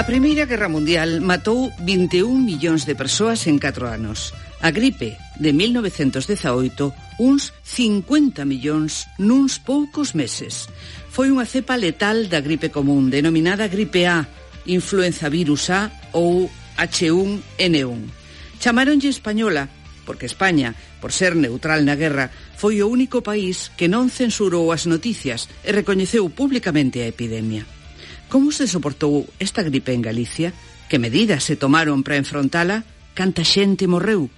A Primeira Guerra Mundial matou 21 millóns de persoas en 4 anos. A gripe de 1918 uns 50 millóns nuns poucos meses. Foi unha cepa letal da gripe común, denominada gripe A, influenza virus A ou H1N1. Chamaronlle española porque España, por ser neutral na guerra, foi o único país que non censurou as noticias e recoñeceu públicamente a epidemia. Como se soportou esta gripe en Galicia? Que medidas se tomaron para enfrontala? Canta xente morreu?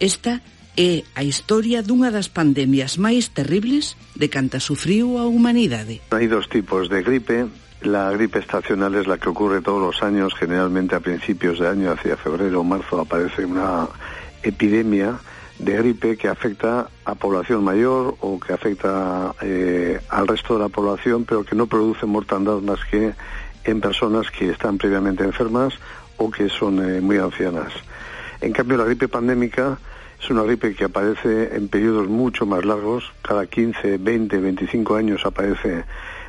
Esta é a historia dunha das pandemias máis terribles de canta sufriu a humanidade. Hai dos tipos de gripe. La gripe estacional es la que ocurre todos los años, generalmente a principios de año, hacia febrero o marzo, aparece una epidemia de gripe que afecta a población mayor o que afecta eh, al resto de la población, pero que no produce mortandad más que en personas que están previamente enfermas o que son eh, muy ancianas. En cambio, la gripe pandémica es una gripe que aparece en periodos mucho más largos, cada 15, 20, 25 años aparece,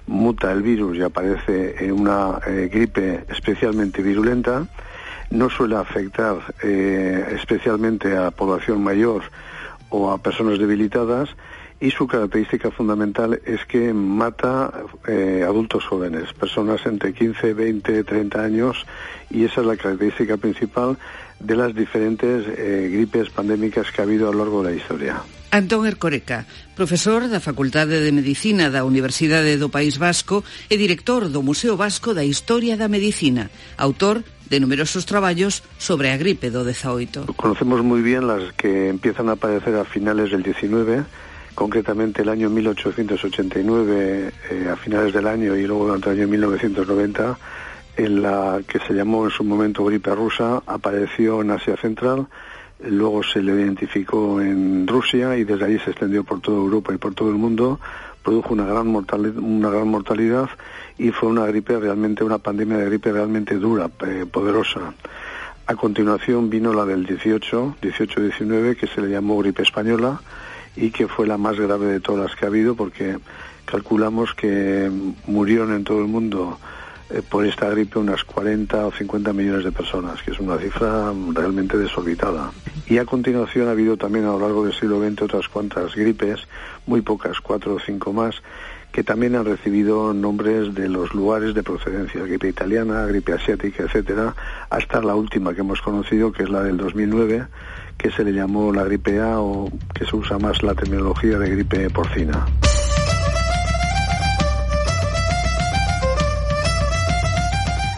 muta el virus y aparece una eh, gripe especialmente virulenta no suele afectar eh, especialmente a población mayor o a personas debilitadas y su característica fundamental es que mata eh, adultos jóvenes, personas entre 15, 20, 30 años y esa es la característica principal de las diferentes eh, gripes pandémicas que ha habido a lo largo de la historia. Antón Ercoreca, profesor da Facultade de Medicina da Universidade do País Vasco e director do Museo Vasco da Historia da Medicina, autor de numerosos traballos sobre a gripe do 18. Conocemos muy bien las que empiezan a aparecer a finales del 19, concretamente el año 1889, eh, a finales del año y luego durante el año 1990 en la que se llamó en su momento gripe rusa, apareció en Asia Central, luego se le identificó en Rusia y desde allí se extendió por toda Europa y por todo el mundo, produjo una gran mortalidad, una gran mortalidad y fue una gripe realmente, una pandemia de gripe realmente dura, eh, poderosa. A continuación vino la del 18, 18-19, que se le llamó gripe española y que fue la más grave de todas las que ha habido porque calculamos que murieron en todo el mundo eh, por esta gripe unas 40 o 50 millones de personas, que es una cifra realmente desorbitada. Y a continuación ha habido también a lo largo del siglo XX otras cuantas gripes, muy pocas, cuatro o cinco más, que también han recibido nombres de los lugares de procedencia, gripe italiana, gripe asiática, etcétera, hasta la última que hemos conocido, que es la del 2009, que se le llamó la gripe A o que se usa más la terminología de gripe porcina.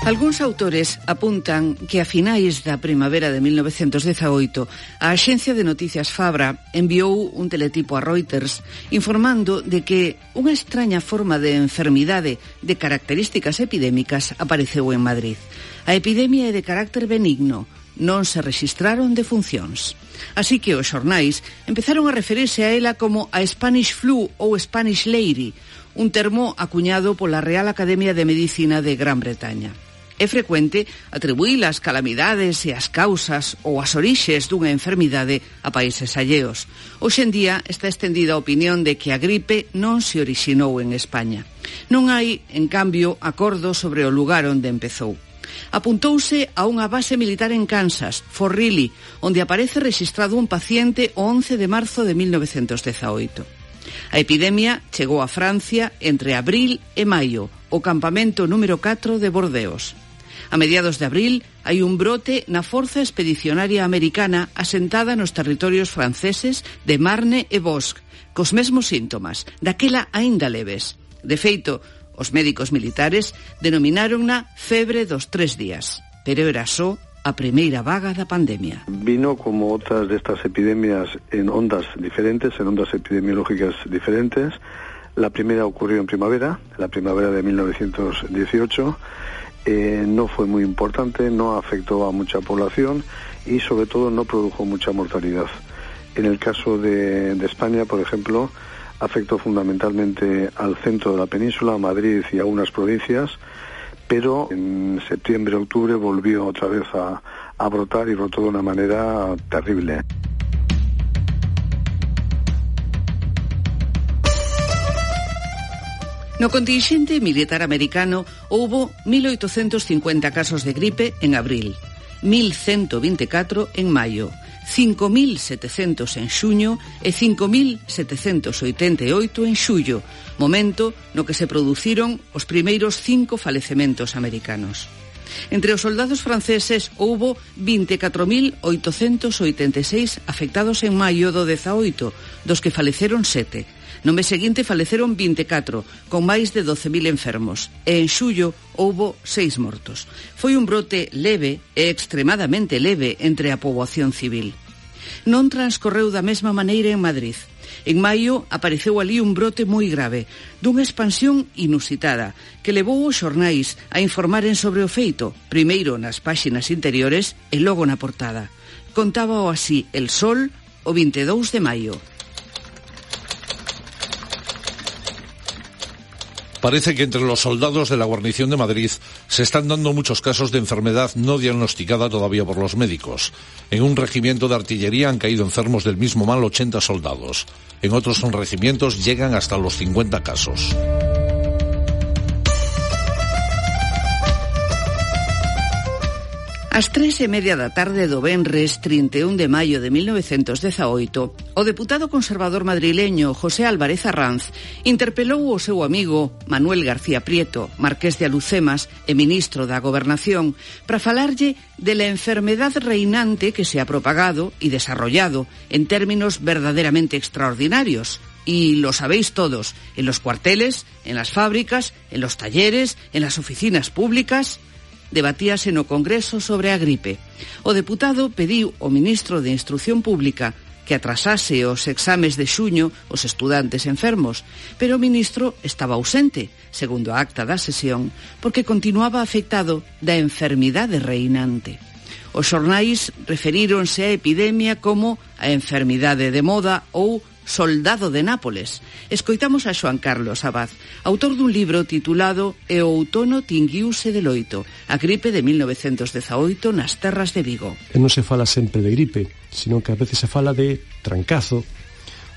Algúns autores apuntan que a finais da primavera de 1918 a Axencia de Noticias Fabra enviou un teletipo a Reuters informando de que unha extraña forma de enfermidade de características epidémicas apareceu en Madrid. A epidemia é de carácter benigno, non se registraron defuncións. Así que os xornais empezaron a referirse a ela como a Spanish Flu ou Spanish Lady, un termo acuñado pola Real Academia de Medicina de Gran Bretaña. É frecuente atribuir as calamidades e as causas ou as orixes dunha enfermidade a países alleos. Hoxe en día está estendida a opinión de que a gripe non se orixinou en España. Non hai, en cambio, acordo sobre o lugar onde empezou. Apuntouse a unha base militar en Kansas, Fort Riley, onde aparece registrado un paciente o 11 de marzo de 1918. A epidemia chegou a Francia entre abril e maio, o campamento número 4 de Bordeos. A mediados de abril hai un brote na Forza Expedicionaria Americana asentada nos territorios franceses de Marne e Bosque, cos mesmos síntomas, daquela aínda leves. De feito, os médicos militares denomináronna febre dos tres días, pero era só a primeira vaga da pandemia. Vino como outras destas epidemias en ondas diferentes, en ondas epidemiológicas diferentes. La primera ocurrió en primavera, la primavera de 1918, eh, no fue muy importante, no afectó a mucha población y sobre todo no produjo mucha mortalidad. En el caso de, España, por ejemplo, afectó fundamentalmente al centro de la península, a Madrid y a unas provincias, pero en septiembre-octubre volvió otra vez a, a brotar y brotó de una manera terrible. No contingente militar americano houbo 1.850 casos de gripe en abril, 1.124 en maio, 5.700 en xuño e 5.788 en xullo, momento no que se produciron os primeiros cinco falecementos americanos. Entre os soldados franceses houbo 24.886 afectados en maio do 18, dos que faleceron sete, No mes seguinte faleceron 24, con máis de 12.000 enfermos, e en xullo houbo seis mortos. Foi un brote leve e extremadamente leve entre a poboación civil. Non transcorreu da mesma maneira en Madrid. En maio apareceu ali un brote moi grave, dunha expansión inusitada, que levou os xornais a informaren sobre o feito, primeiro nas páxinas interiores e logo na portada. Contábao así El Sol o 22 de maio. Parece que entre los soldados de la guarnición de Madrid se están dando muchos casos de enfermedad no diagnosticada todavía por los médicos. En un regimiento de artillería han caído enfermos del mismo mal 80 soldados. En otros regimientos llegan hasta los 50 casos. As tres e media da tarde do Benres 31 de maio de 1918, o deputado conservador madrileño José Álvarez Arranz interpelou o seu amigo Manuel García Prieto, marqués de Alucemas e ministro da Gobernación, para falarlle de la enfermedad reinante que se ha propagado y desarrollado en términos verdaderamente extraordinarios, y lo sabéis todos, en los cuarteles, en las fábricas, en los talleres, en las oficinas públicas debatíase no Congreso sobre a gripe. O deputado pediu ao ministro de Instrucción Pública que atrasase os exames de xuño os estudantes enfermos, pero o ministro estaba ausente, segundo a acta da sesión, porque continuaba afectado da enfermidade reinante. Os xornais referíronse á epidemia como a enfermidade de moda ou Soldado de Nápoles. Escoitamos a Xoan Carlos Abad, autor dun libro titulado E o outono tinguiuse de loito, a gripe de 1918 nas terras de Vigo. E non se fala sempre de gripe, sino que a veces se fala de trancazo,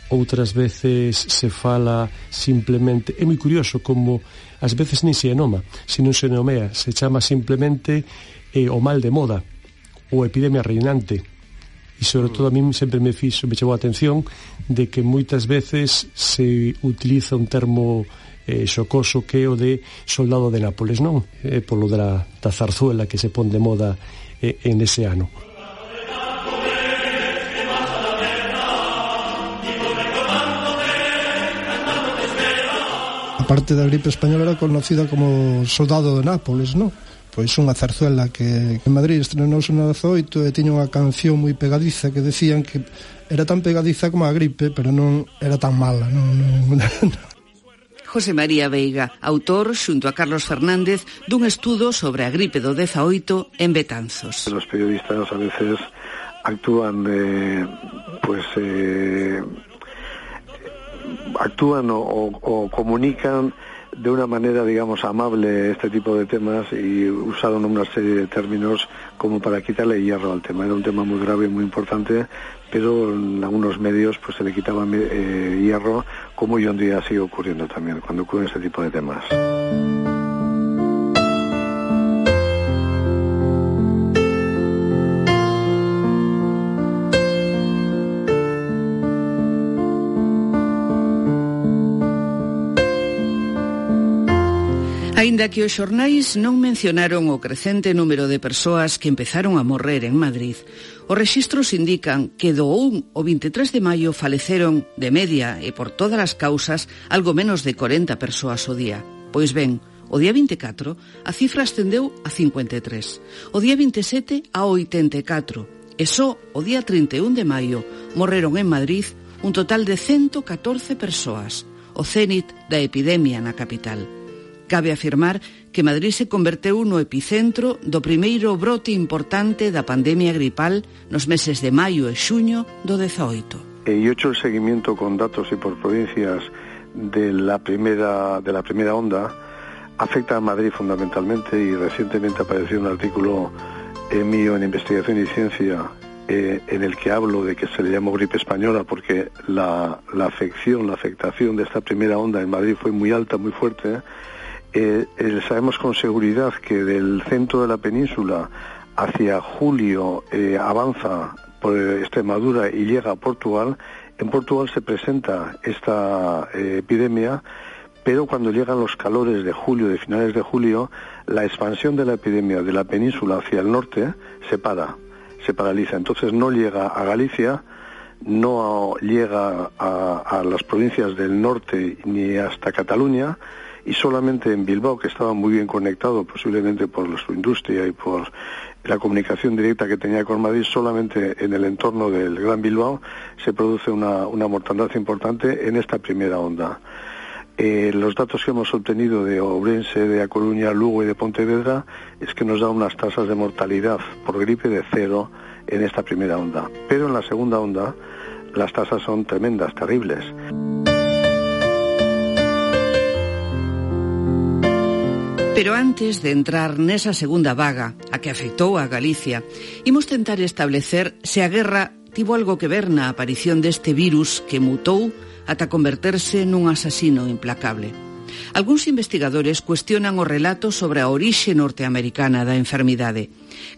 outras veces se fala simplemente... É moi curioso como ás veces nin se enoma, sino se nomea, se chama simplemente eh, o mal de moda ou epidemia reinante e sobre todo a mí sempre me fixo, me chamou a atención de que moitas veces se utiliza un termo eh, xocoso que é o de soldado de Nápoles, non? Eh, polo da, da zarzuela que se pon de moda eh, en ese ano. A parte da gripe española era conocida como soldado de Nápoles, non? pois unha zarzuela que en Madrid estrenouse no 18 e tiña unha canción moi pegadiza que decían que era tan pegadiza como a gripe, pero non era tan mala. Non, non, non. José María Veiga, autor, xunto a Carlos Fernández, dun estudo sobre a gripe do 18 en Betanzos. Los periodistas a veces actúan de, pues, eh, actúan o, o, o comunican de una manera, digamos, amable este tipo de temas y usaron una serie de términos como para quitarle hierro al tema. Era un tema muy grave muy importante, pero en algunos medios pues se le quitaba eh, hierro, como hoy en día sigue ocurriendo también cuando ocurren este tipo de temas. Aínda que os xornais non mencionaron o crecente número de persoas que empezaron a morrer en Madrid, os rexistros indican que do 1 ao 23 de maio faleceron, de media e por todas as causas, algo menos de 40 persoas o día. Pois ben, o día 24 a cifra ascendeu a 53, o día 27 a 84 e só o día 31 de maio morreron en Madrid un total de 114 persoas, o cénit da epidemia na capital. Cabe afirmar que Madrid se converteu no epicentro do primeiro brote importante da pandemia gripal nos meses de maio e xuño do 18. E hecho el seguimiento con datos y por provincias de la primera de onda afecta a Madrid fundamentalmente y recientemente apareció un artículo mío en Investigación y Ciencia eh, en el que hablo de que se le llamó gripe española porque la, afección, la afectación de esta primera onda en Madrid fue muy alta, muy fuerte, eh, eh, sabemos con seguridad que del centro de la península hacia julio eh, avanza por Extremadura y llega a Portugal. En Portugal se presenta esta eh, epidemia, pero cuando llegan los calores de julio, de finales de julio, la expansión de la epidemia de la península hacia el norte se para, se paraliza. Entonces no llega a Galicia, no llega a, a las provincias del norte ni hasta Cataluña, y solamente en Bilbao, que estaba muy bien conectado, posiblemente por su industria y por la comunicación directa que tenía con Madrid, solamente en el entorno del Gran Bilbao se produce una, una mortandad importante en esta primera onda. Eh, los datos que hemos obtenido de Ourense, de A Coruña, Lugo y de Pontevedra es que nos da unas tasas de mortalidad por gripe de cero en esta primera onda. Pero en la segunda onda las tasas son tremendas, terribles. Pero antes de entrar nesa segunda vaga, a que afectou a Galicia, imos tentar establecer se a guerra tivo algo que ver na aparición deste virus que mutou ata converterse nun asasino implacable. Alguns investigadores cuestionan o relato sobre a orixe norteamericana da enfermidade.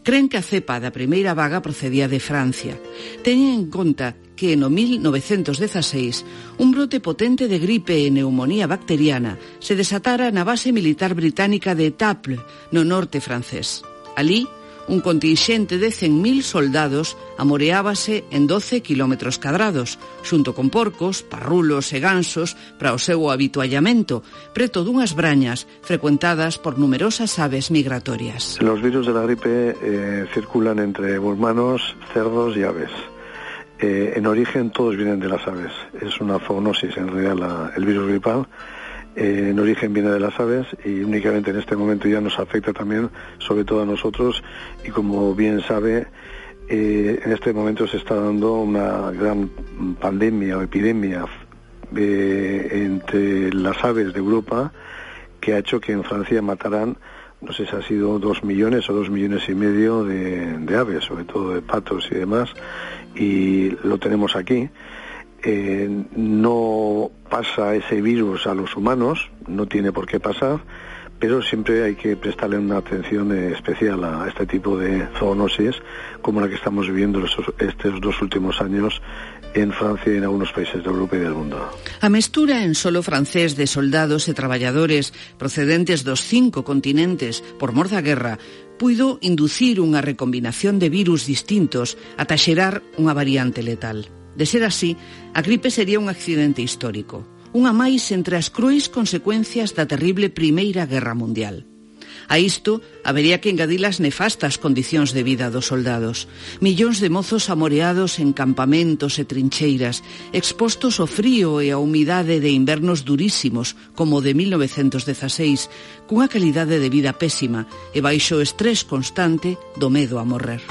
Creen que a cepa da primeira vaga procedía de Francia. Teñen en conta que no 1916 un brote potente de gripe e neumonía bacteriana se desatara na base militar británica de Étaples, no norte francés. Alí, un contingente de 100.000 soldados amoreábase en 12 kilómetros cadrados, xunto con porcos, parrulos e gansos para o seu habituallamento, preto dunhas brañas frecuentadas por numerosas aves migratorias. Los virus de la gripe eh, circulan entre humanos, cerdos y aves. Eh, en origen todos vienen de las aves. Es una zoonosis en realidad la, el virus gripal. Eh, en origen viene de las aves y únicamente en este momento ya nos afecta también, sobre todo a nosotros. Y como bien sabe, eh, en este momento se está dando una gran pandemia o epidemia eh, entre las aves de Europa que ha hecho que en Francia mataran no sé si ha sido dos millones o dos millones y medio de, de aves, sobre todo de patos y demás, y lo tenemos aquí. Eh, no pasa ese virus a los humanos, no tiene por qué pasar, pero siempre hay que prestarle una atención especial a este tipo de zoonosis, como la que estamos viviendo estos dos últimos años en Francia e en algunos países de Europa e del mundo. A mestura en solo francés de soldados e traballadores procedentes dos cinco continentes por mor da guerra puido inducir unha recombinación de virus distintos ata xerar unha variante letal. De ser así, a gripe sería un accidente histórico, unha máis entre as cruéis consecuencias da terrible Primeira Guerra Mundial. A isto habería que engadir as nefastas condicións de vida dos soldados. Millóns de mozos amoreados en campamentos e trincheiras, expostos ao frío e á humidade de invernos durísimos, como de 1916, cunha calidade de vida pésima e baixo o estrés constante do medo a morrer.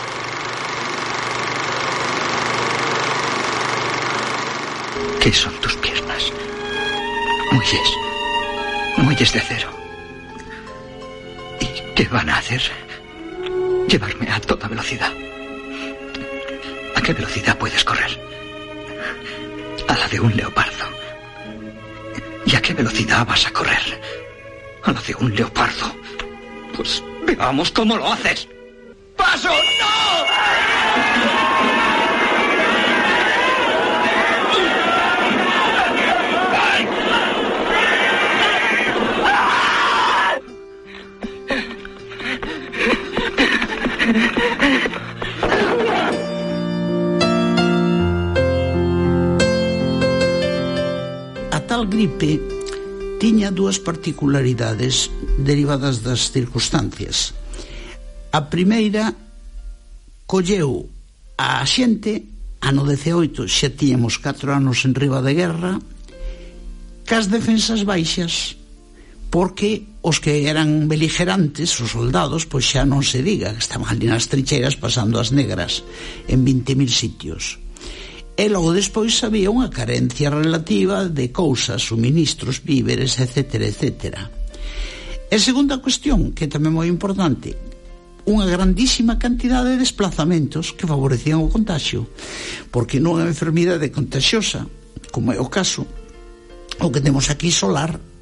¿Qué son tus piernas? Muelles, muelles de acero. ¿Qué van a hacer? Llevarme a toda velocidad. ¿A qué velocidad puedes correr? A la de un leopardo. ¿Y a qué velocidad vas a correr? A la de un leopardo. Pues veamos cómo lo haces. ¡Paso! ¡No! A tal gripe tiña dúas particularidades derivadas das circunstancias. A primeira colleu a xente ano 18 xa tiñamos 4 anos en riba de guerra cas defensas baixas porque os que eran beligerantes, os soldados, pois xa non se diga, que estaban ali nas trincheiras pasando as negras en 20.000 sitios. E logo despois había unha carencia relativa de cousas, suministros, víveres, etc. etc. E segunda cuestión, que tamén moi importante, unha grandísima cantidade de desplazamentos que favorecían o contagio, porque non é enfermidade contagiosa, como é o caso, o que temos aquí solar,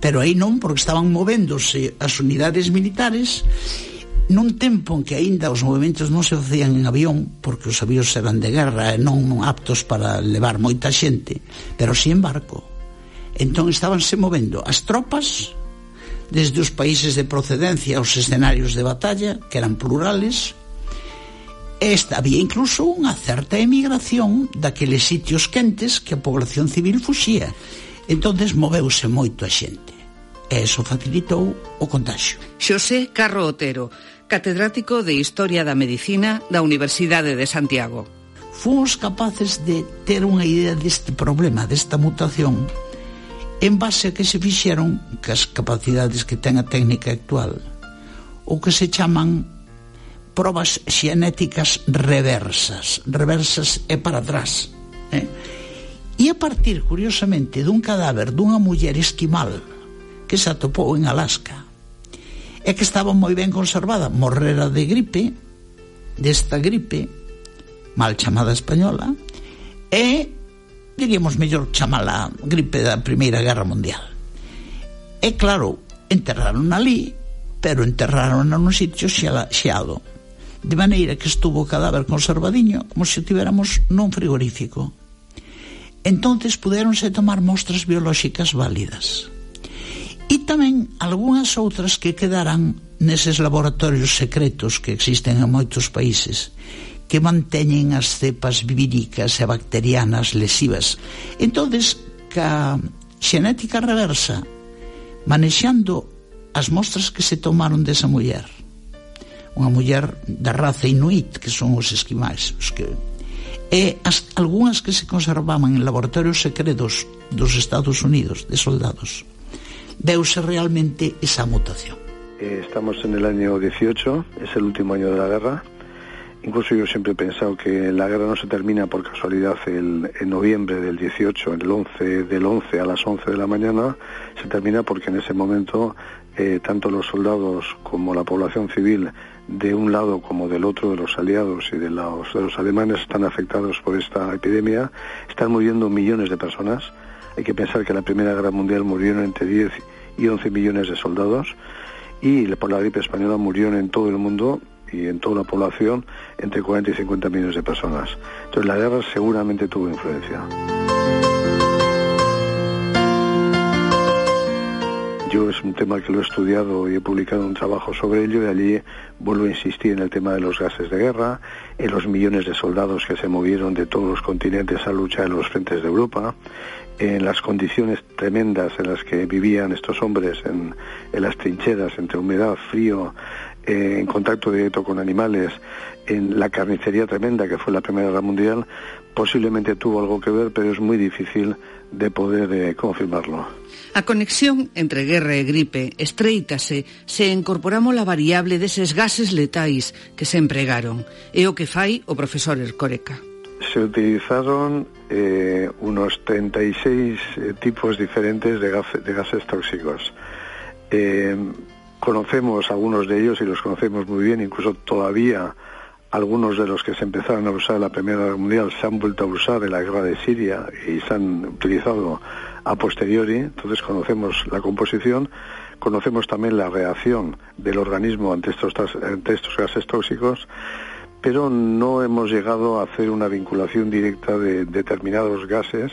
Pero aí non, porque estaban movéndose as unidades militares nun tempo en que aínda os movimentos non se facían en avión, porque os avións eran de guerra e non aptos para levar moita xente, pero si en barco. Entón estabanse movendo as tropas desde os países de procedencia aos escenarios de batalla, que eran plurales, Esta había incluso unha certa emigración daqueles sitios quentes que a población civil fuxía entonces moveuse moito a xente e eso facilitou o contagio. Xosé Carro Otero, catedrático de Historia da Medicina da Universidade de Santiago. Fomos capaces de ter unha idea deste problema, desta mutación, en base a que se fixeron que as capacidades que ten a técnica actual, o que se chaman probas xenéticas reversas. Reversas é para atrás. Eh? E a partir, curiosamente, dun cadáver dunha muller esquimal que se atopou en Alaska e que estaba moi ben conservada, morrera de gripe, desta gripe, mal chamada española, e, diríamos mellor, chamala gripe da Primeira Guerra Mundial. E claro, enterraron ali, pero enterraron nun sitio xeado, de maneira que estuvo o cadáver conservadiño como se tivéramos nun frigorífico entonces pudéronse tomar mostras biolóxicas válidas. E tamén algunhas outras que quedarán neses laboratorios secretos que existen en moitos países que manteñen as cepas víricas e bacterianas lesivas. Entonces, ca xenética reversa, manexando as mostras que se tomaron desa muller, unha muller da raza inuit, que son os esquimais, os que e as, algunhas que se conservaban en laboratorios secretos dos Estados Unidos, de soldados veuse realmente esa mutación. Eh, estamos en el año 18, es el último año de la guerra. Incluso yo siempre he pensado que la guerra no se termina por casualidad el, en noviembre del 18, en el 11, del 11 a las 11 de la mañana, se termina porque en ese momento eh, tanto los soldados como la población civil de un lado como del otro de los aliados y de los, de los alemanes están afectados por esta epidemia, están muriendo millones de personas hay que pensar que en la Primera Guerra Mundial murieron entre 10 y 11 millones de soldados y por la gripe española murieron en todo el mundo y en toda la población entre 40 y 50 millones de personas. Entonces la guerra seguramente tuvo influencia. Yo es un tema que lo he estudiado y he publicado un trabajo sobre ello y allí vuelvo a insistir en el tema de los gases de guerra, en los millones de soldados que se movieron de todos los continentes a luchar en los frentes de Europa, en las condiciones tremendas en las que vivían estos hombres en, las trincheras, entre humedad, frío, eh, en contacto directo con animales, en la carnicería tremenda que fue la Primera Guerra Mundial, posiblemente tuvo algo que ver, pero es muy difícil de poder eh, confirmarlo. A conexión entre guerra e gripe estreítase se incorporamos a variable deses gases letais que se empregaron, e o que fai o profesor Ercoreca. Se utilizaron eh, unos 36 eh, tipos diferentes de, gas, de gases tóxicos. Eh, conocemos algunos de ellos y los conocemos muy bien, incluso todavía algunos de los que se empezaron a usar en la Primera Guerra Mundial se han vuelto a usar en la guerra de Siria y se han utilizado a posteriori, entonces conocemos la composición, conocemos también la reacción del organismo ante estos, ante estos gases tóxicos pero no hemos llegado a hacer una vinculación directa de determinados gases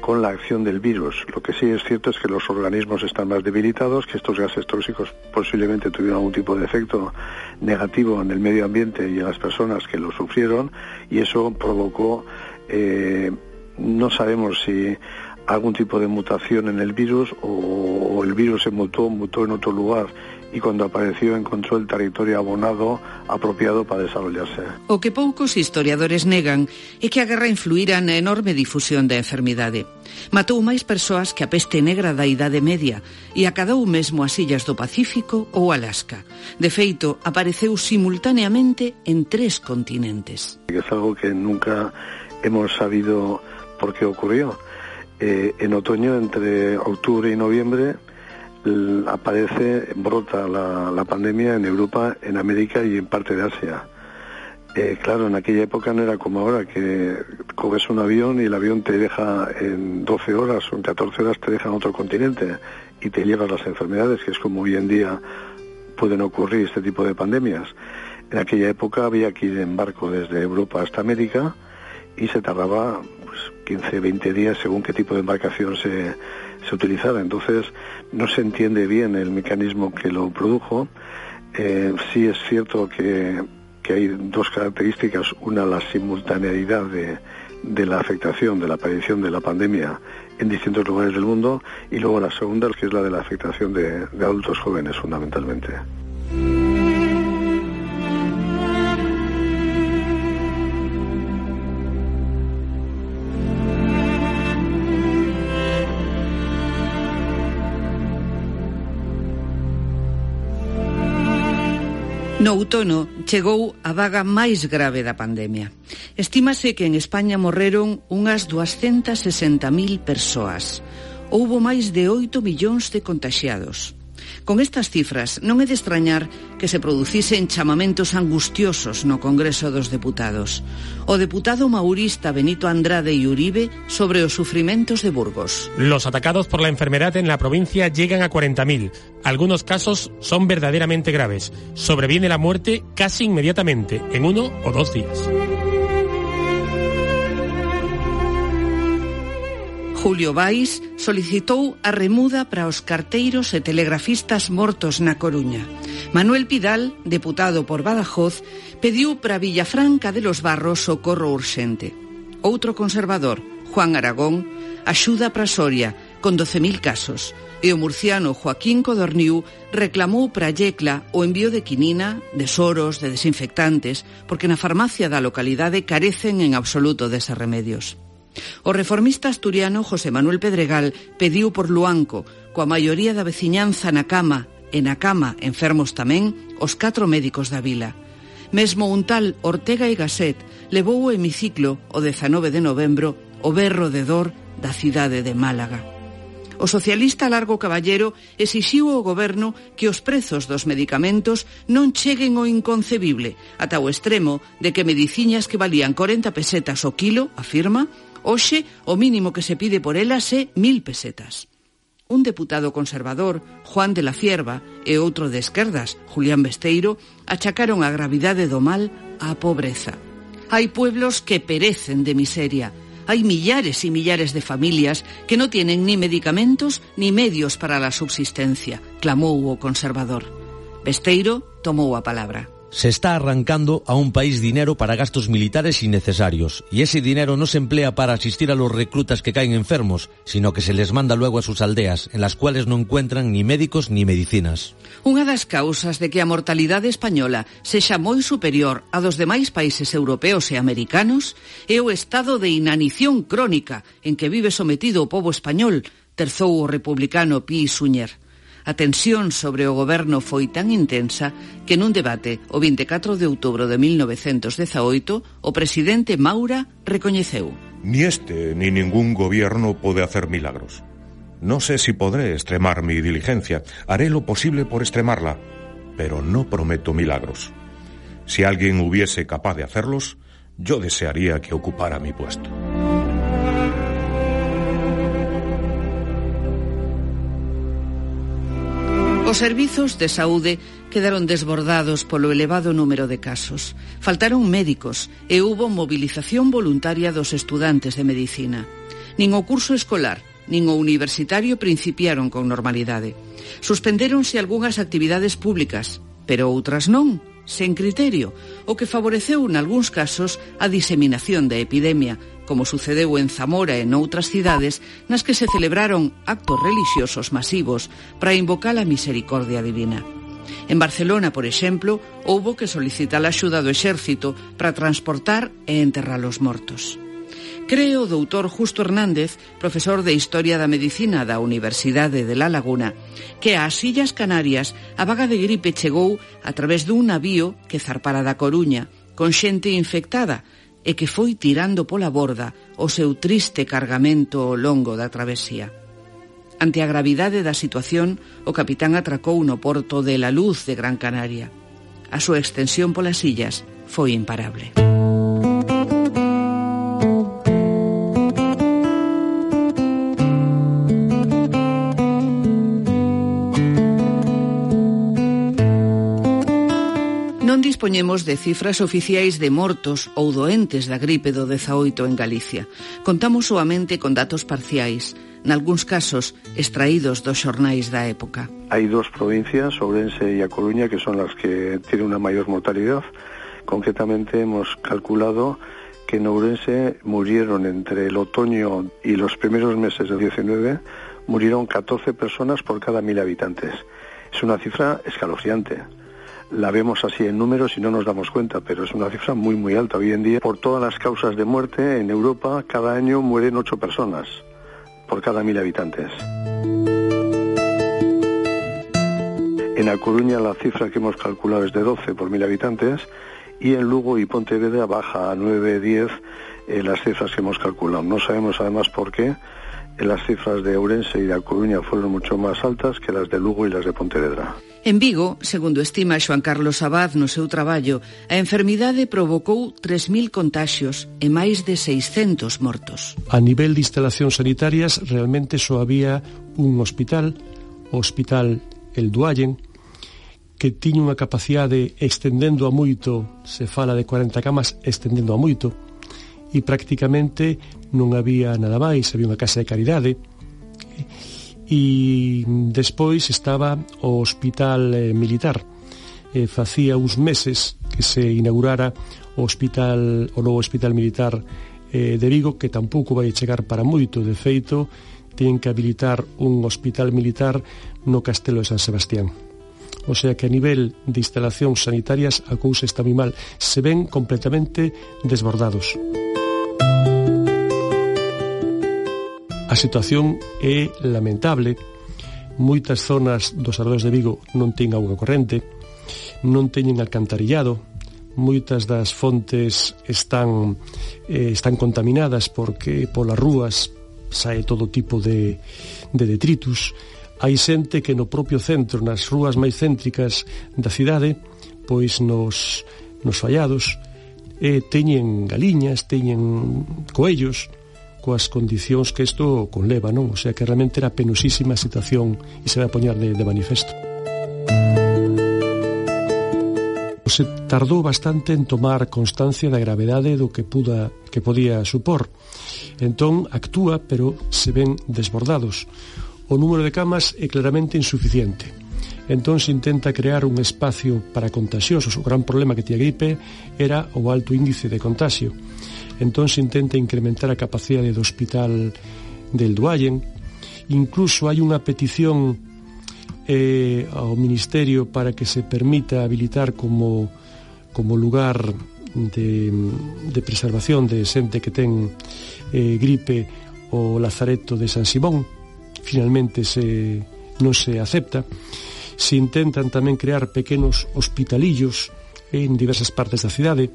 con la acción del virus. Lo que sí es cierto es que los organismos están más debilitados, que estos gases tóxicos posiblemente tuvieron algún tipo de efecto negativo en el medio ambiente y en las personas que lo sufrieron y eso provocó, eh, no sabemos si algún tipo de mutación en el virus o, o el virus se mutó, mutó en otro lugar y cuando apareció encontró el territorio abonado apropiado para desarrollarse. O que poucos historiadores negan é que a guerra influíra na enorme difusión da enfermidade. Matou máis persoas que a peste negra da Idade Media e acadou mesmo as illas do Pacífico ou Alaska. De feito, apareceu simultaneamente en tres continentes. Es algo que nunca hemos sabido por qué ocurrió. Eh, en otoño, entre octubre y noviembre, aparece, brota la, la, pandemia en Europa, en América y en parte de Asia. Eh, claro, en aquella época no era como ahora, que coges un avión y el avión te deja en 12 horas o en 14 horas te deja en otro continente y te llevas las enfermedades, que es como hoy en día pueden ocurrir este tipo de pandemias. En aquella época había que ir en barco desde Europa hasta América y se tardaba pues, 15, 20 días según qué tipo de embarcación se, se utilizara. Entonces no se entiende bien el mecanismo que lo produjo. Eh, sí es cierto que, que, hay dos características. Una, la simultaneidad de, de la afectación, de la aparición de la pandemia en distintos lugares del mundo. Y luego la segunda, que es la de la afectación de, de adultos jóvenes fundamentalmente. No outono chegou a vaga máis grave da pandemia. Estímase que en España morreron unhas 260.000 persoas. Houbo máis de 8 millóns de contagiados. Con estas cifras non é de extrañar que se producisen chamamentos angustiosos no Congreso dos Deputados. O deputado maurista Benito Andrade y Uribe sobre os sufrimentos de Burgos. Los atacados por la enfermedad en la provincia llegan a 40.000. Algunos casos son verdaderamente graves. Sobreviene la muerte casi inmediatamente, en uno o dos días. Julio Vais solicitou a remuda para os carteiros e telegrafistas mortos na Coruña. Manuel Pidal, deputado por Badajoz, pediu para Villafranca de los Barros socorro urxente. Outro conservador, Juan Aragón, axuda para Soria, con 12.000 casos, e o murciano Joaquín Codorniu reclamou para Yecla o envío de quinina, de soros, de desinfectantes, porque na farmacia da localidade carecen en absoluto deses remedios. O reformista asturiano José Manuel Pedregal pediu por Luanco, coa maioría da veciñanza na cama, e na cama, enfermos tamén, os catro médicos da vila. Mesmo un tal Ortega e Gasset levou o hemiciclo o 19 de novembro o berro de dor da cidade de Málaga. O socialista Largo Caballero exixiu ao goberno que os prezos dos medicamentos non cheguen ao inconcebible, ata o extremo de que mediciñas que valían 40 pesetas o kilo, afirma, Hoxe, o mínimo que se pide por elas é mil pesetas. Un deputado conservador, Juan de la Cierva, e outro de esquerdas, Julián Besteiro, achacaron a gravidade do mal á pobreza. Hai pueblos que perecen de miseria, Hai millares e millares de familias que non tienen ni medicamentos ni medios para la subsistencia, clamou o conservador. Besteiro tomou a palabra. Se está arrancando a un país dinero para gastos militares innecesarios, y ese dinero no se emplea para asistir a los reclutas que caen enfermos, sino que se les manda luego a sus aldeas, en las cuales no encuentran ni médicos ni medicinas. Unha das causas de que a mortalidade española sexa moi superior a dos demais países europeos e americanos é o estado de inanición crónica en que vive sometido o povo español, terzou o republicano Pi Suñer. A tensión sobre o goberno foi tan intensa que nun debate o 24 de outubro de 1918 o presidente Maura recoñeceu. Ni este ni ningún gobierno pode hacer milagros. No sé si podré extremar mi diligencia. Haré lo posible por extremarla, pero no prometo milagros. Si alguien hubiese capaz de hacerlos, yo desearía que ocupara mi puesto. Os servizos de saúde quedaron desbordados polo elevado número de casos. Faltaron médicos e hubo movilización voluntaria dos estudantes de medicina. Nin o curso escolar, nin o universitario principiaron con normalidade. Suspenderonse algunhas actividades públicas, pero outras non, sen criterio, o que favoreceu, en algúns casos, a diseminación da epidemia como sucedeu en Zamora e noutras cidades nas que se celebraron actos religiosos masivos para invocar a misericordia divina. En Barcelona, por exemplo, houbo que solicitar a axuda do exército para transportar e enterrar os mortos. Creo o doutor Justo Hernández, profesor de Historia da Medicina da Universidade de La Laguna, que ás Illas Canarias a vaga de gripe chegou a través dun navío que zarpara da Coruña, con xente infectada e que foi tirando pola borda o seu triste cargamento ao longo da travesía. Ante a gravidade da situación, o capitán atracou no porto de La Luz de Gran Canaria. A súa extensión polas illas foi imparable. Música dispoñemos de cifras oficiais de mortos ou doentes da gripe do 18 en Galicia. Contamos soamente con datos parciais, nalgúns casos extraídos dos xornais da época. Hai dúas provincias, Ourense e A Coruña, que son as que tienen unha maior mortalidade. Concretamente hemos calculado que en Ourense murieron entre el otoño y los primeros meses del 19, murieron 14 personas por cada mil habitantes. Es una cifra escalofriante. La vemos así en números y no nos damos cuenta, pero es una cifra muy, muy alta. Hoy en día, por todas las causas de muerte en Europa, cada año mueren ocho personas por cada mil habitantes. En A Coruña la cifra que hemos calculado es de 12 por mil habitantes y en Lugo y Pontevedra baja a 9, 10 eh, las cifras que hemos calculado. No sabemos además por qué las cifras de Ourense y de A Coruña fueron mucho más altas que las de Lugo y las de Pontevedra. En Vigo, segundo estima Xoan Carlos Abad no seu traballo, a enfermidade provocou 3.000 contaxios e máis de 600 mortos. A nivel de instalacións sanitarias, realmente só había un hospital, o Hospital El Duallen, que tiña unha capacidade extendendo a moito, se fala de 40 camas, extendendo a moito, e prácticamente non había nada máis, había unha casa de caridade. E despois estaba o hospital eh, militar. Eh, facía uns meses que se inaugurara o hospital o novo hospital militar eh, de Vigo que tampouco vai chegar para moito. De feito teñen que habilitar un hospital militar no Castelo de San Sebastián. O sea que a nivel de instalacións sanitarias a cousa está moi mal. Se ven completamente desbordados. Música A situación é lamentable, moitas zonas dos arredores de Vigo non ten auga corrente, non teñen alcantarillado, moitas das fontes están eh, están contaminadas porque polas rúas sae todo tipo de, de detritus. Hai xente que no propio centro, nas rúas máis céntricas da cidade, pois nos, nos fallados, eh, teñen galiñas, teñen coellos, coas condicións que isto conleva, non? O sea que realmente era penosísima a situación e se vai a poñar de, de manifesto. Se tardou bastante en tomar constancia da gravedade do que puda que podía supor. Entón actúa, pero se ven desbordados. O número de camas é claramente insuficiente entón se intenta crear un espacio para contagiosos. O gran problema que tía gripe era o alto índice de contagio entón se intenta incrementar a capacidade do hospital del Duallen. Incluso hai unha petición eh, ao Ministerio para que se permita habilitar como, como lugar de, de preservación de xente que ten eh, gripe o lazareto de San Simón. Finalmente se, non se acepta. Se intentan tamén crear pequenos hospitalillos en diversas partes da cidade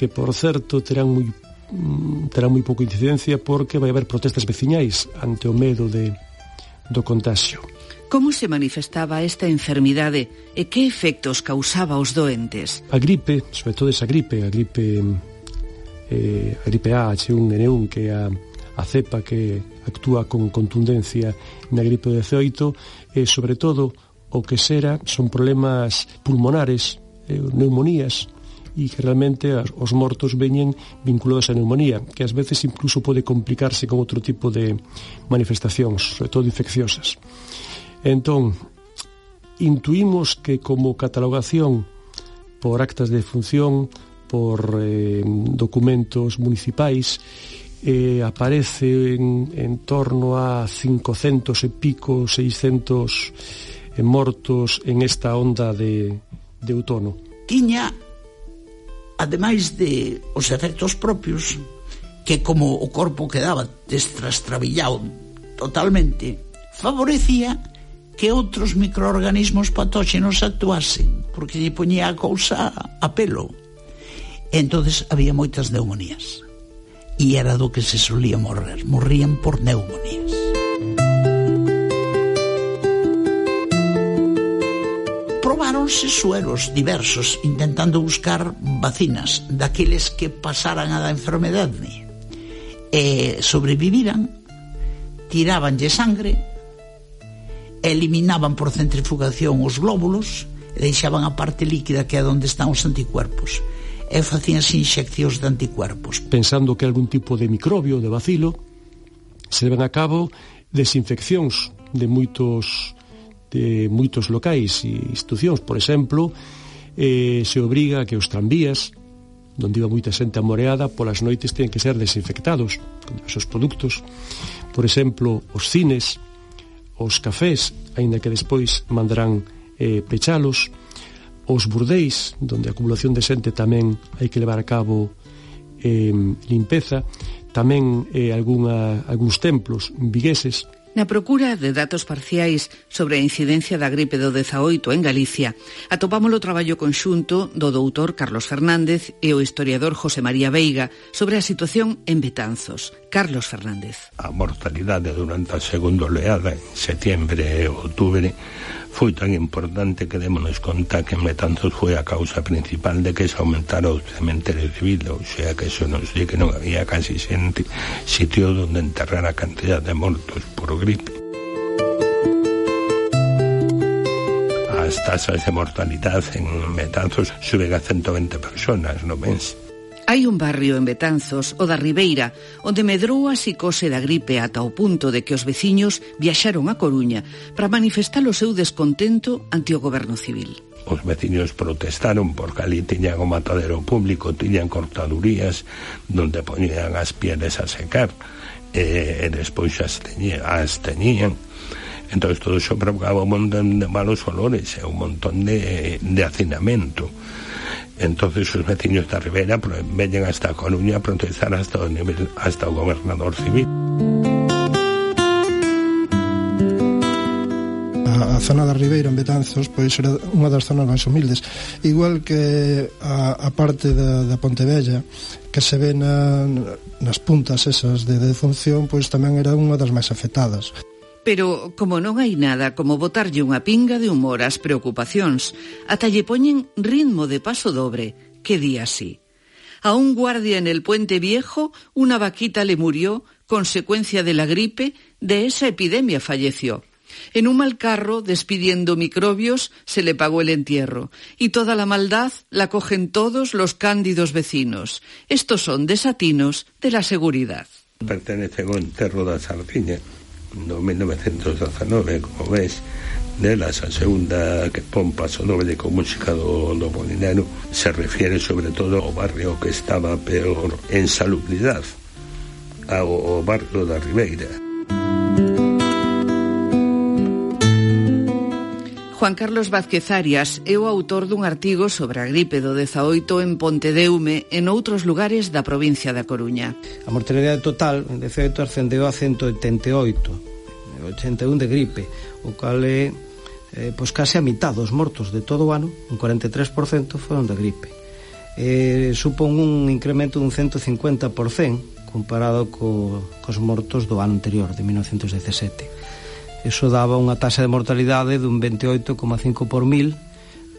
que por certo terán moi mm, terán moi pouca incidencia porque vai haber protestas veciñais ante o medo de, do contagio. Como se manifestaba esta enfermidade e que efectos causaba aos doentes? A gripe, sobre todo esa gripe, a gripe eh, a gripe A, H1N1, que é a, a cepa que actúa con contundencia na gripe 18, e sobre todo o que será son problemas pulmonares, eh, neumonías, e que realmente as, os mortos veñen vinculados á neumonía, que ás veces incluso pode complicarse con outro tipo de manifestacións, sobre todo infecciosas. Entón, intuímos que como catalogación por actas de función, por eh, documentos municipais, eh, aparece en, en torno a 500 e pico, 600 eh, mortos en esta onda de, de outono. Tiña ademais de os efectos propios que como o corpo quedaba destrastrabillado totalmente favorecía que outros microorganismos patóxenos actuasen porque lle poñía a cousa a pelo. Entonces había moitas neumonías e era do que se solía morrer. Morrían por neumonías. usaronse sueros diversos intentando buscar vacinas daqueles que pasaran a da enfermedade. E sobreviviran tirabanlle sangre eliminaban por centrifugación os glóbulos e deixaban a parte líquida que é onde están os anticuerpos e facían inxeccións de anticuerpos. Pensando que algún tipo de microbio de bacilo se deben a cabo desinfeccións de moitos de moitos locais e institucións. Por exemplo, eh, se obriga a que os tranvías onde iba moita xente amoreada, polas noites teñen que ser desinfectados con esos produtos. Por exemplo, os cines, os cafés, aínda que despois mandarán eh, pechalos, os burdeis, donde a acumulación de xente tamén hai que levar a cabo eh, limpeza, tamén eh, algunha, algúns templos vigueses, Na procura de datos parciais sobre a incidencia da gripe do 18 en Galicia, atopamos o traballo conxunto do doutor Carlos Fernández e o historiador José María Veiga sobre a situación en Betanzos. Carlos Fernández. A mortalidade durante a segunda oleada en setembro e outubro foi tan importante que démonos conta que en Betanzos foi a causa principal de que se aumentara o cementerio civil, ou sea que eso nos di que non había casi sitio onde enterrar a cantidad de mortos por gripe. As tasas de mortalidade en Betanzos suben a 120 personas no mes. Hai un barrio en Betanzos, o da Ribeira, onde medrou a psicose da gripe ata o punto de que os veciños viaxaron a Coruña para manifestar o seu descontento ante o goberno civil. Os veciños protestaron porque ali tiñan o matadero público, tiñan cortadurías donde poñían as pieles a secar e, e despois as teñían, as teñían. Entón, todo iso provocaba un montón de malos olores e un montón de, de hacinamento entonces os veciños da Ribera veñen hasta a Coruña a protestar hasta o, nivel, hasta o gobernador civil. a zona da Ribeira en Betanzos pois era unha das zonas máis humildes igual que a, a parte da, da Pontevella que se ve na, nas puntas esas de defunción pois tamén era unha das máis afetadas Pero, como non hai nada como botarlle unha pinga de humor ás preocupacións, ata lle poñen ritmo de paso dobre, que di así. A un guardia en el puente viejo, una vaquita le murió, consecuencia de la gripe, de esa epidemia falleció. En un mal carro, despidiendo microbios, se le pagó el entierro, y toda la maldad la cogen todos los cándidos vecinos. Estos son desatinos de la seguridad. Pertenece Sardiña no 1919, como ves, nelas a segunda que pompa o noble con música do, do Molinero se refiere sobre todo ao barrio que estaba peor en salubridade ao, ao barrio da Ribeira. Juan Carlos Vázquez Arias é o autor dun artigo sobre a gripe do 18 en Pontedeume e noutros lugares da provincia da Coruña. A mortalidade total en 18 ascendeu a 188, 81 de gripe, o cal é eh, pois case a mitad dos mortos de todo o ano, un 43% foron de gripe. Eh, supón un incremento dun 150% comparado co, cos mortos do ano anterior, de 1917. Eso daba unha taxa de mortalidade dun 28,5 por mil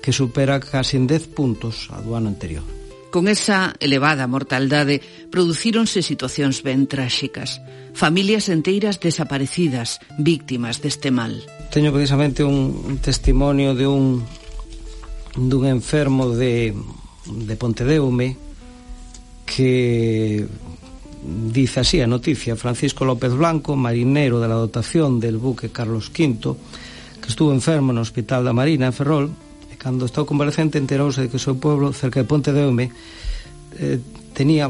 que supera casi en 10 puntos a do ano anterior. Con esa elevada mortaldade producíronse situacións ben tráxicas. Familias enteiras desaparecidas, víctimas deste mal. Teño precisamente un testimonio de un dun enfermo de, de Pontedeume que dice así a noticia Francisco López Blanco, marinero de la dotación del buque Carlos V que estuvo enfermo no Hospital da Marina en Ferrol e cando estaba convalescente enterouse de que o seu pueblo cerca de Ponte de Ome eh, tenía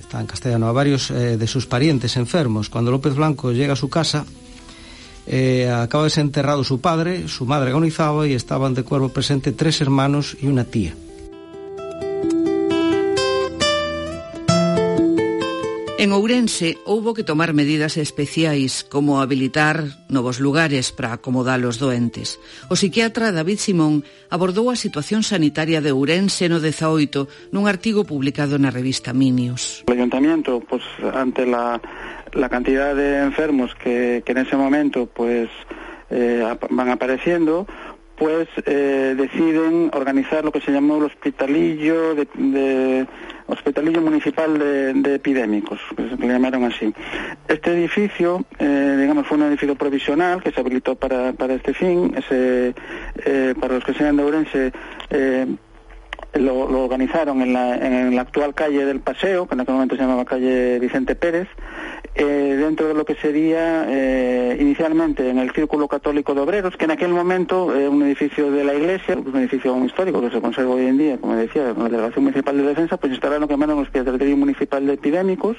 está en castellano a varios eh, de sus parientes enfermos. Cuando López Blanco llega a su casa eh, acaba de ser enterrado su padre su madre agonizaba y estaban de cuerpo presente tres hermanos y una tía En Ourense houbo que tomar medidas especiais como habilitar novos lugares para acomodar os doentes. O psiquiatra David Simón abordou a situación sanitaria de Ourense no 18 nun artigo publicado na revista Minios. O ayuntamiento, pues, ante la, la cantidad de enfermos que, que en ese momento pues, eh, van apareciendo, pues eh, deciden organizar lo que se llamó el hospitalillo de, de hospitalillo municipal de, epidémicos, que se le llamaron así. Este edificio, eh, digamos, fue un edificio provisional que se habilitó para, para este fin. Eh, para los que sean de Ourense, eh, lo, lo, organizaron en la, en la actual calle del Paseo, que en aquel momento se llamaba calle Vicente Pérez, eh, dentro de lo que sería eh, inicialmente en el Círculo Católico de Obreros, que en aquel momento eh, un edificio de la Iglesia, un edificio histórico que se conserva hoy en día, como decía, en la Delegación Municipal de Defensa, pues instalaron lo que llamaron Hospital Municipal de Epidémicos,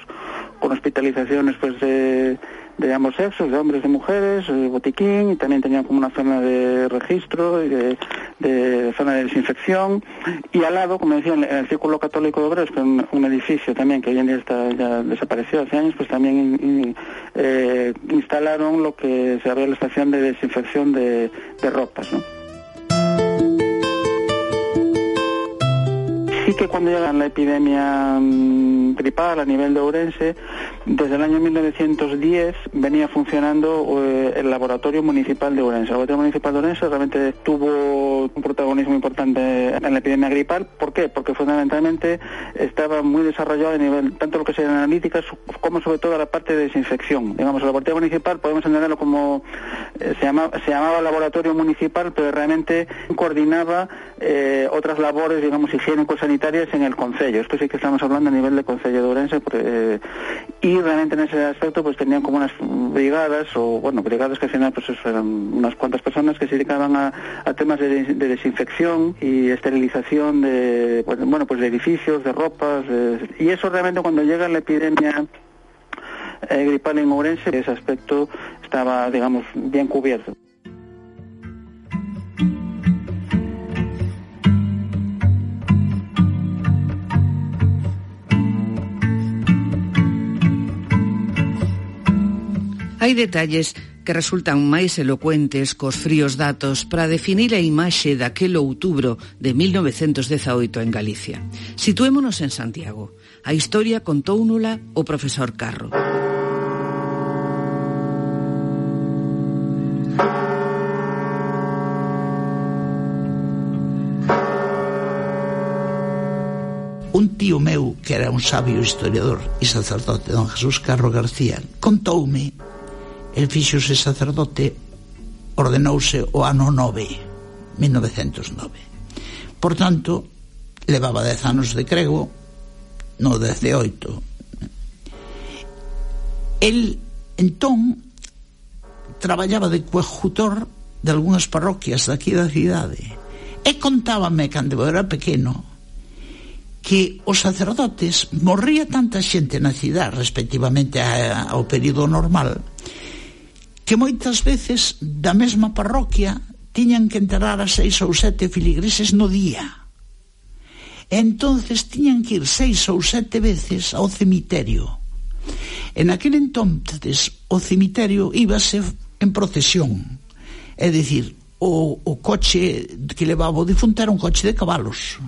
con hospitalizaciones pues de de ambos sexos, de hombres y mujeres, eh, botiquín, y también tenían como una zona de registro y de, de, zona de desinfección. Y al lado, como decía, en el Círculo Católico de Obreros, que es un, un, edificio también que hoy en día está ya desaparecido hace años, pues también eh, instalaron lo que se llama la estación de desinfección de, de ropas, ¿no? sí que cuando llega la epidemia mmm, gripal a nivel de Ourense, desde el año 1910 venía funcionando eh, el laboratorio municipal de Ourense. El laboratorio municipal de Ourense realmente tuvo un protagonismo importante en la epidemia gripal. ¿Por qué? Porque fundamentalmente estaba muy desarrollado a nivel tanto lo que sean analíticas como sobre todo la parte de desinfección. Digamos, el laboratorio municipal podemos entenderlo como eh, se, llamaba, se llamaba laboratorio municipal, pero realmente coordinaba eh, otras labores, digamos, higiénico-sanitarias en el Concello. Esto sí que estamos hablando a nivel de Concello de Ourense. Eh, y realmente en ese aspecto pues tenían como unas brigadas, o bueno, brigadas que al final pues eran unas cuantas personas que se dedicaban a, a temas de, de, desinfección y esterilización de, pues, bueno, pues de edificios, de ropas. De, y eso realmente cuando llega la epidemia eh, gripal en Ourense, ese aspecto estaba, digamos, bien cubierto. Hai detalles que resultan máis elocuentes cos fríos datos para definir a imaxe daquele outubro de 1918 en Galicia. Situémonos en Santiago. A historia contounula o profesor Carro. Un tío meu, que era un sabio historiador e sacerdote, don Jesús Carro García, contoume El fixose sacerdote, ordenouse o ano 9, 1909. Por tanto, levaba 10 anos de crego, no 18. El entón traballaba de coadjutor de algunhas parroquias daqui da cidade e contábame cando eu era pequeno que os sacerdotes morría tanta xente na cidade respectivamente ao período normal que moitas veces da mesma parroquia tiñan que enterrar a seis ou sete filigreses no día. E entonces tiñan que ir seis ou sete veces ao cemiterio. En aquel entonces o cemiterio íbase en procesión. É dicir, o, o coche que levaba o difunto era un coche de cabalos.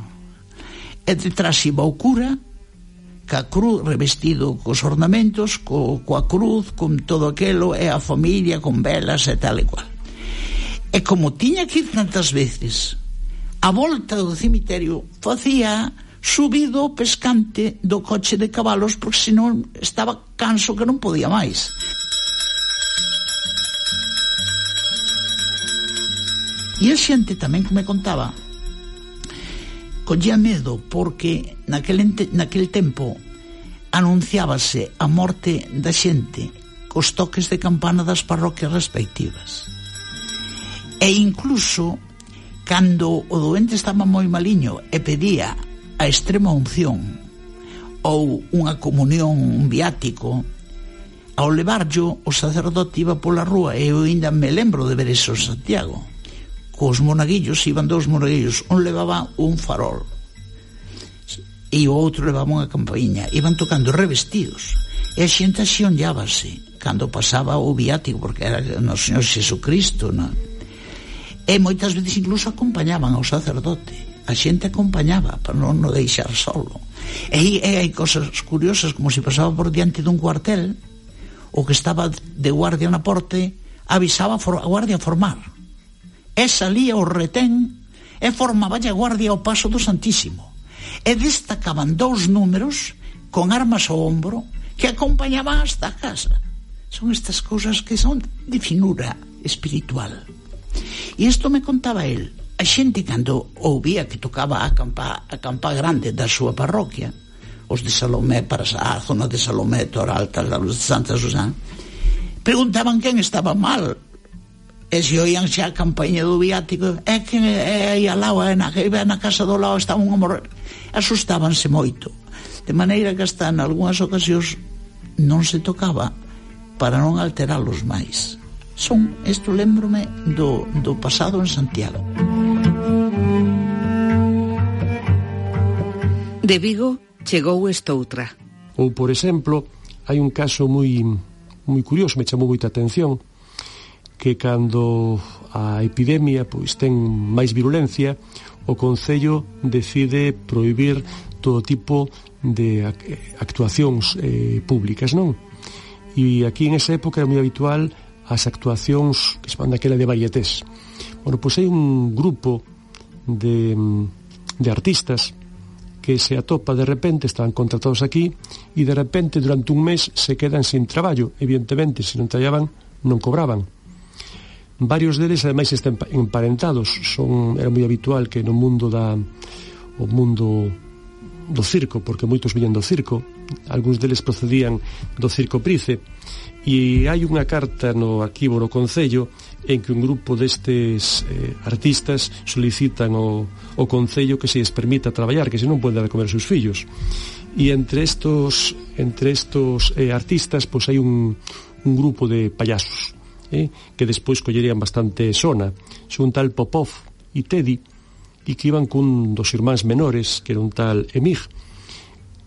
E detrás iba o cura ca cruz revestido cos ornamentos, co, coa cruz, con todo aquelo, e a familia con velas e tal e cual. E como tiña que ir tantas veces, a volta do cemiterio facía subido o pescante do coche de cabalos porque senón estaba canso que non podía máis. E a xente tamén que me contaba collía medo porque naquel, ente, naquel tempo anunciábase a morte da xente cos toques de campana das parroquias respectivas. E incluso, cando o doente estaba moi maliño e pedía a extrema unción ou unha comunión, un viático, ao levarllo o sacerdote iba pola rúa e eu ainda me lembro de ver eso en Santiago cos monaguillos iban dous monaguillos un levaba un farol e o outro levaba unha campainha iban tocando revestidos. E a xente así onllábase cando pasaba o viático porque era no Señor Jesucristo non? e moitas veces incluso acompañaban ao sacerdote. A xente acompañaba para non o deixar solo. E, e hai cosas curiosas como se pasaba por diante dun cuartel o que estaba de guardia na porte avisaba a guardia formal e salía o retén e formaba a guardia ao paso do Santísimo e destacaban dous números con armas ao ombro que acompañaban hasta a casa. Son estas cousas que son de finura espiritual. E isto me contaba el. A xente cando ouvía que tocaba a campa, a campa grande da súa parroquia, os de Salomé para a zona de Salomé, Toralta, os de Santa Susana, preguntaban quen estaba mal E se oían xa a campaña do viático, é que é aí alao, é na, é na casa do lado, está un morrer. Asustábanse moito. De maneira que hasta en algunhas ocasións non se tocaba para non alteralos máis. Son, isto lembrome do, do pasado en Santiago. De Vigo chegou estoutra. Ou, por exemplo, hai un caso moi moi curioso, me chamou moita atención, que cando a epidemia pois ten máis virulencia, o Concello decide prohibir todo tipo de actuacións eh, públicas, non? E aquí en esa época era moi habitual as actuacións que se daquela de varietés. Bueno, pois hai un grupo de, de artistas que se atopa de repente, estaban contratados aquí, e de repente durante un mes se quedan sin traballo. Evidentemente, se non traballaban, non cobraban Varios deles ademais están emparentados, son era moi habitual que no mundo da o mundo do circo, porque moitos viñan do circo, algúns deles procedían do circo Price, e hai unha carta no arquivo do Concello en que un grupo destes eh, artistas solicitan o, o Concello que se les permita traballar, que se non poden dar a comer seus fillos. E entre estos, entre estos eh, artistas pois hai un, un grupo de payasos eh, que despois collerían bastante sona, son tal Popov e Teddy, e que iban cun dos irmáns menores, que era un tal Emig,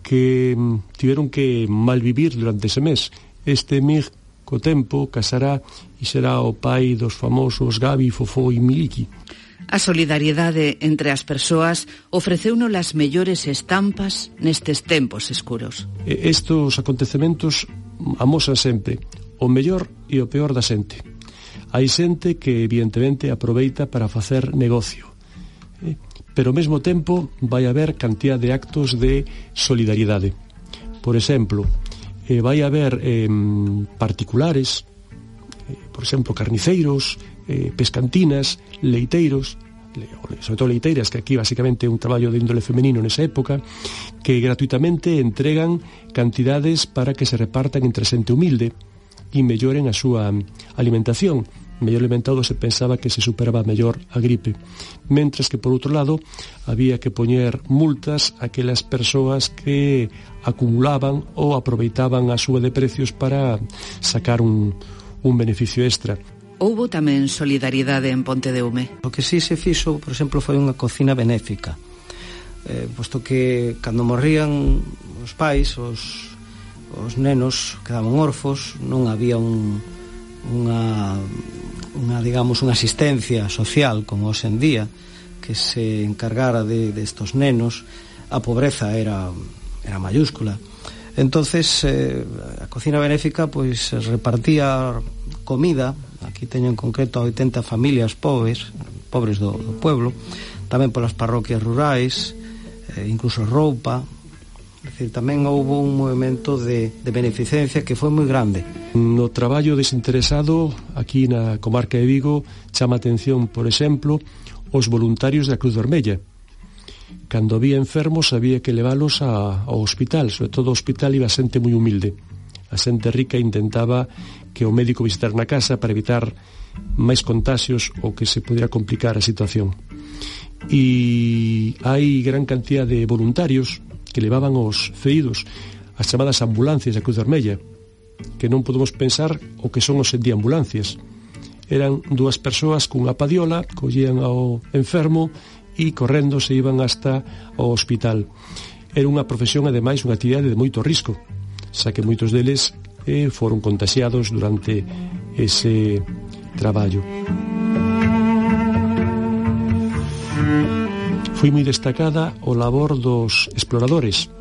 que mm, tiveron que malvivir durante ese mes. Este Emig, co tempo, casará e será o pai dos famosos Gabi, Fofó e Miliki. A solidariedade entre as persoas ofreceuno as mellores estampas nestes tempos escuros. Estos acontecementos amosan sempre o mellor e o peor da xente. Hai xente que evidentemente aproveita para facer negocio. Eh? Pero ao mesmo tempo vai haber cantidad de actos de solidaridade. Por exemplo, eh, vai haber eh, particulares, eh, por exemplo, carniceiros, eh, pescantinas, leiteiros, sobre todo leiteiras, que aquí basicamente é un traballo de índole femenino nesa época, que gratuitamente entregan cantidades para que se repartan entre xente humilde, e melloren a súa alimentación mellor alimentado se pensaba que se superaba mellor a gripe. Mentres que, por outro lado, había que poñer multas a aquelas persoas que acumulaban ou aproveitaban a súa de precios para sacar un, un beneficio extra. Houbo tamén solidariedade en Ponte de Ume? O que sí se fixo, por exemplo, foi unha cocina benéfica. Eh, posto que cando morrían os pais, os, os nenos quedaban orfos, non había un, unha, unha digamos, unha asistencia social como hoxe en día que se encargara de, de estos nenos, a pobreza era, era mayúscula. Entonces, eh, a cocina benéfica pois repartía comida, aquí teño en concreto a 80 familias pobres, pobres do, do pueblo, tamén polas parroquias rurais, eh, incluso roupa, decir, tamén houve un movimento de, de beneficencia que foi moi grande. No traballo desinteresado aquí na comarca de Vigo chama atención, por exemplo, os voluntarios da Cruz Vermella. Cando había enfermos había que leválos a, ao hospital, sobre todo ao hospital iba xente moi humilde. A xente rica intentaba que o médico visitar na casa para evitar máis contagios ou que se pudiera complicar a situación e hai gran cantidad de voluntarios que levaban os feridos as chamadas ambulancias da Cruz Vermella, que non podemos pensar o que son os de ambulancias. Eran dúas persoas cunha padiola, collían ao enfermo e correndo se iban hasta o hospital. Era unha profesión, ademais, unha actividade de moito risco, xa que moitos deles eh, foron contagiados durante ese traballo. Foi moi destacada o labor dos exploradores,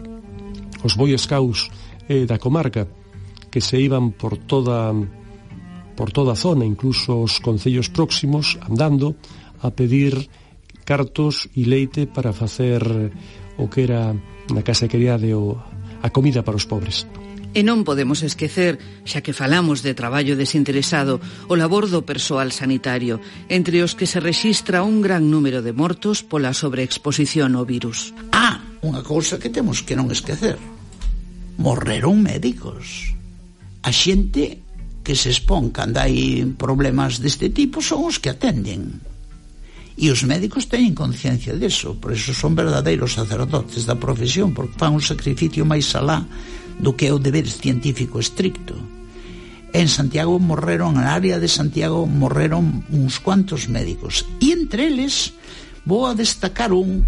os Boy Scouts eh, da comarca, que se iban por toda por toda a zona, incluso os concellos próximos, andando a pedir cartos e leite para facer o que era na casa que quería de o, a comida para os pobres. E non podemos esquecer, xa que falamos de traballo desinteresado, o labor do persoal sanitario, entre os que se rexistra un gran número de mortos pola sobreexposición ao virus. Ah, unha cousa que temos que non esquecer. Morreron médicos. A xente que se expón cando hai problemas deste tipo son os que atenden. E os médicos teñen conciencia deso, por iso son verdadeiros sacerdotes da profesión, porque fan un sacrificio máis alá do que é o deber científico estricto. En Santiago morreron, na área de Santiago morreron uns cuantos médicos. E entre eles vou a destacar un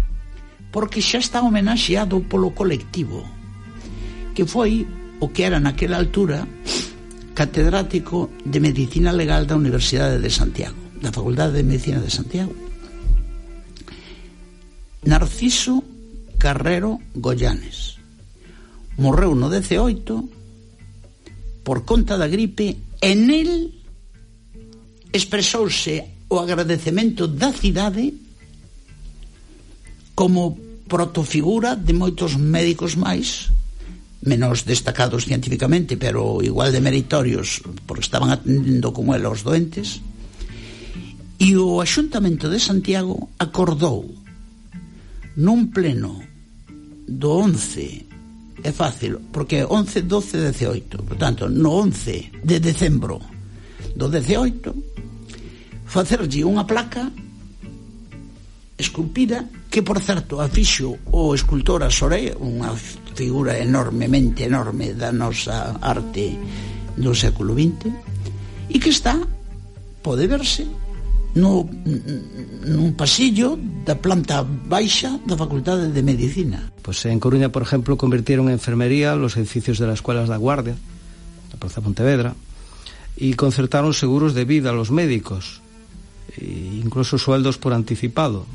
porque xa está homenaxeado polo colectivo, que foi o que era naquela altura catedrático de Medicina Legal da Universidade de Santiago, da Facultade de Medicina de Santiago. Narciso Carrero Goyanes morreu no 18 por conta da gripe e nel expresouse o agradecemento da cidade como protofigura de moitos médicos máis menos destacados científicamente pero igual de meritorios porque estaban atendendo como ela os doentes e o Axuntamento de Santiago acordou nun pleno do 11 é fácil, porque é 11, 12, 18. Por tanto, no 11 de decembro do 18, facerlle unha placa esculpida que, por certo, afixo o escultor Asoré, unha figura enormemente enorme da nosa arte do século XX, e que está, pode verse, no, nun pasillo da planta baixa da Facultade de Medicina. Pois pues en Coruña, por exemplo, convirtieron en enfermería los edificios de las escuelas da Guardia, da Plaza Pontevedra, y concertaron seguros de vida a los médicos, e incluso sueldos por anticipado.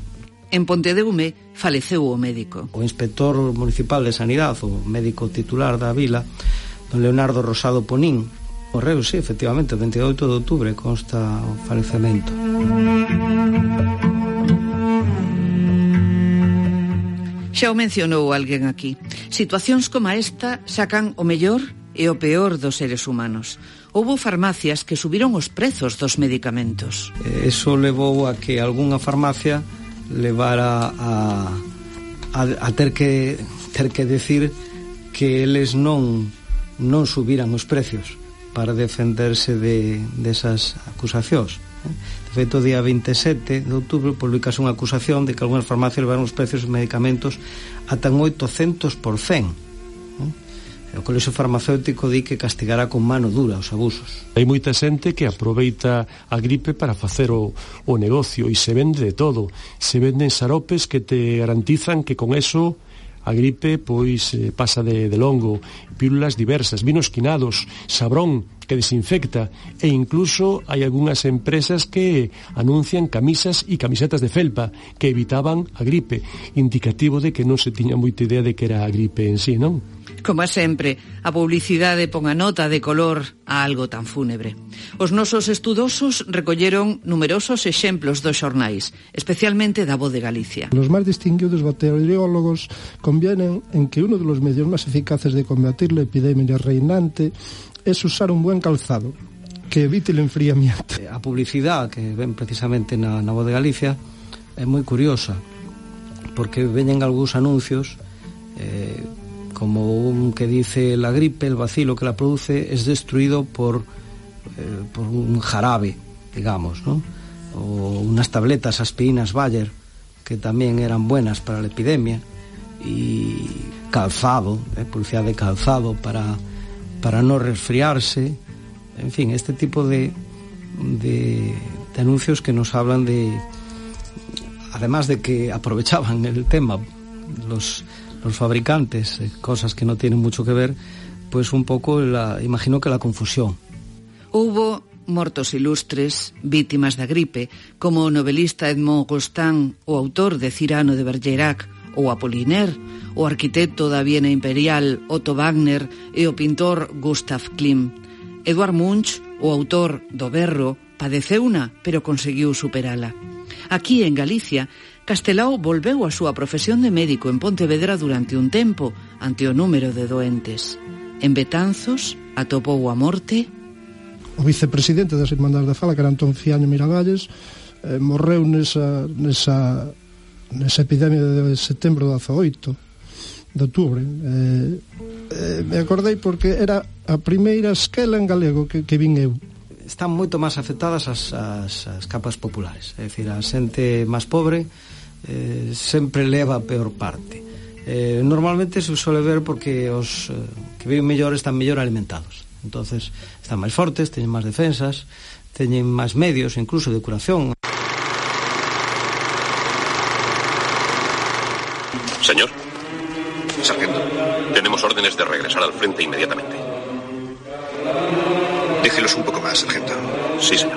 En Pontedeume faleceu o médico. O inspector municipal de Sanidade, o médico titular da vila, don Leonardo Rosado Ponín, Correu, sí, efectivamente, o 28 de outubro consta o falecemento. Xa o mencionou alguén aquí. Situacións como esta sacan o mellor e o peor dos seres humanos. Houbo farmacias que subiron os prezos dos medicamentos. Eh, eso levou a que algunha farmacia levara a, a, a ter que ter que decir que eles non non subiran os precios para defenderse de, desas acusacións. Eh? De feito, o día 27 de outubro publicase unha acusación de que algunhas farmacias levaron os precios dos medicamentos ata un 800%. O Colexo Farmacéutico di que castigará con mano dura os abusos. Hai moita xente que aproveita a gripe para facer o, o negocio e se vende de todo. Se venden xaropes que te garantizan que con eso A gripe, pois, eh, pasa de, de longo, pílulas diversas, vinos quinados, sabrón, que desinfecta. E incluso hai algunhas empresas que anuncian camisas e camisetas de felpa que evitaban a gripe, indicativo de que non se tiña moita idea de que era a gripe en sí, non? Como sempre, a publicidade pon a nota de color a algo tan fúnebre. Os nosos estudosos recolleron numerosos exemplos dos xornais, especialmente da voz de Galicia. Los máis distinguidos bacteriólogos convienen en que uno de los medios máis eficaces de combatir la epidemia reinante es usar un buen calzado, que evite o enfriamiento. Eh, a publicidade que ven precisamente na, na voz de Galicia é moi curiosa, porque veñen algúns anuncios eh, como un que dice la gripe, el vacilo que la produce es destruido por, eh, por un jarabe, digamos, ¿no? o unas tabletas aspirinas Bayer que también eran buenas para la epidemia y calzado, eh, publicidad de calzado para, para no resfriarse, en fin, este tipo de, de, de anuncios que nos hablan de, además de que aprovechaban el tema, los los fabricantes, eh, cosas que no tienen mucho que ver, pues un poco la, imagino que la confusión. Hubo mortos ilustres, vítimas da gripe, como o novelista Edmond Gostin, o autor de Cirano de Bergerac, ou Apollinaire, o arquitecto da Viena Imperial Otto Wagner e o pintor Gustav Klim. Eduard Munch, o autor do Berro, padeceu una, pero conseguiu superala. Aquí, en Galicia, Castelao volveu á súa profesión de médico en Pontevedra durante un tempo ante o número de doentes. En Betanzos atopou a morte o vicepresidente das Irmandades da Fala, que era Antón Ciaño Miravalles, eh, morreu nesa, nesa, nesa epidemia de setembro do 18 de outubro. Eh, eh, me acordei porque era a primeira esquela en galego que, que vin eu están moito máis afectadas as, as, as capas populares é dicir, a xente máis pobre eh, sempre leva a peor parte eh, normalmente se suele ver porque os eh, que viven mellor están mellor alimentados entonces están máis fortes, teñen máis defensas teñen máis medios incluso de curación Señor. Sargento, tenemos órdenes de regresar al frente inmediatamente. Déjelos un poco más, sargento. Sí, señor.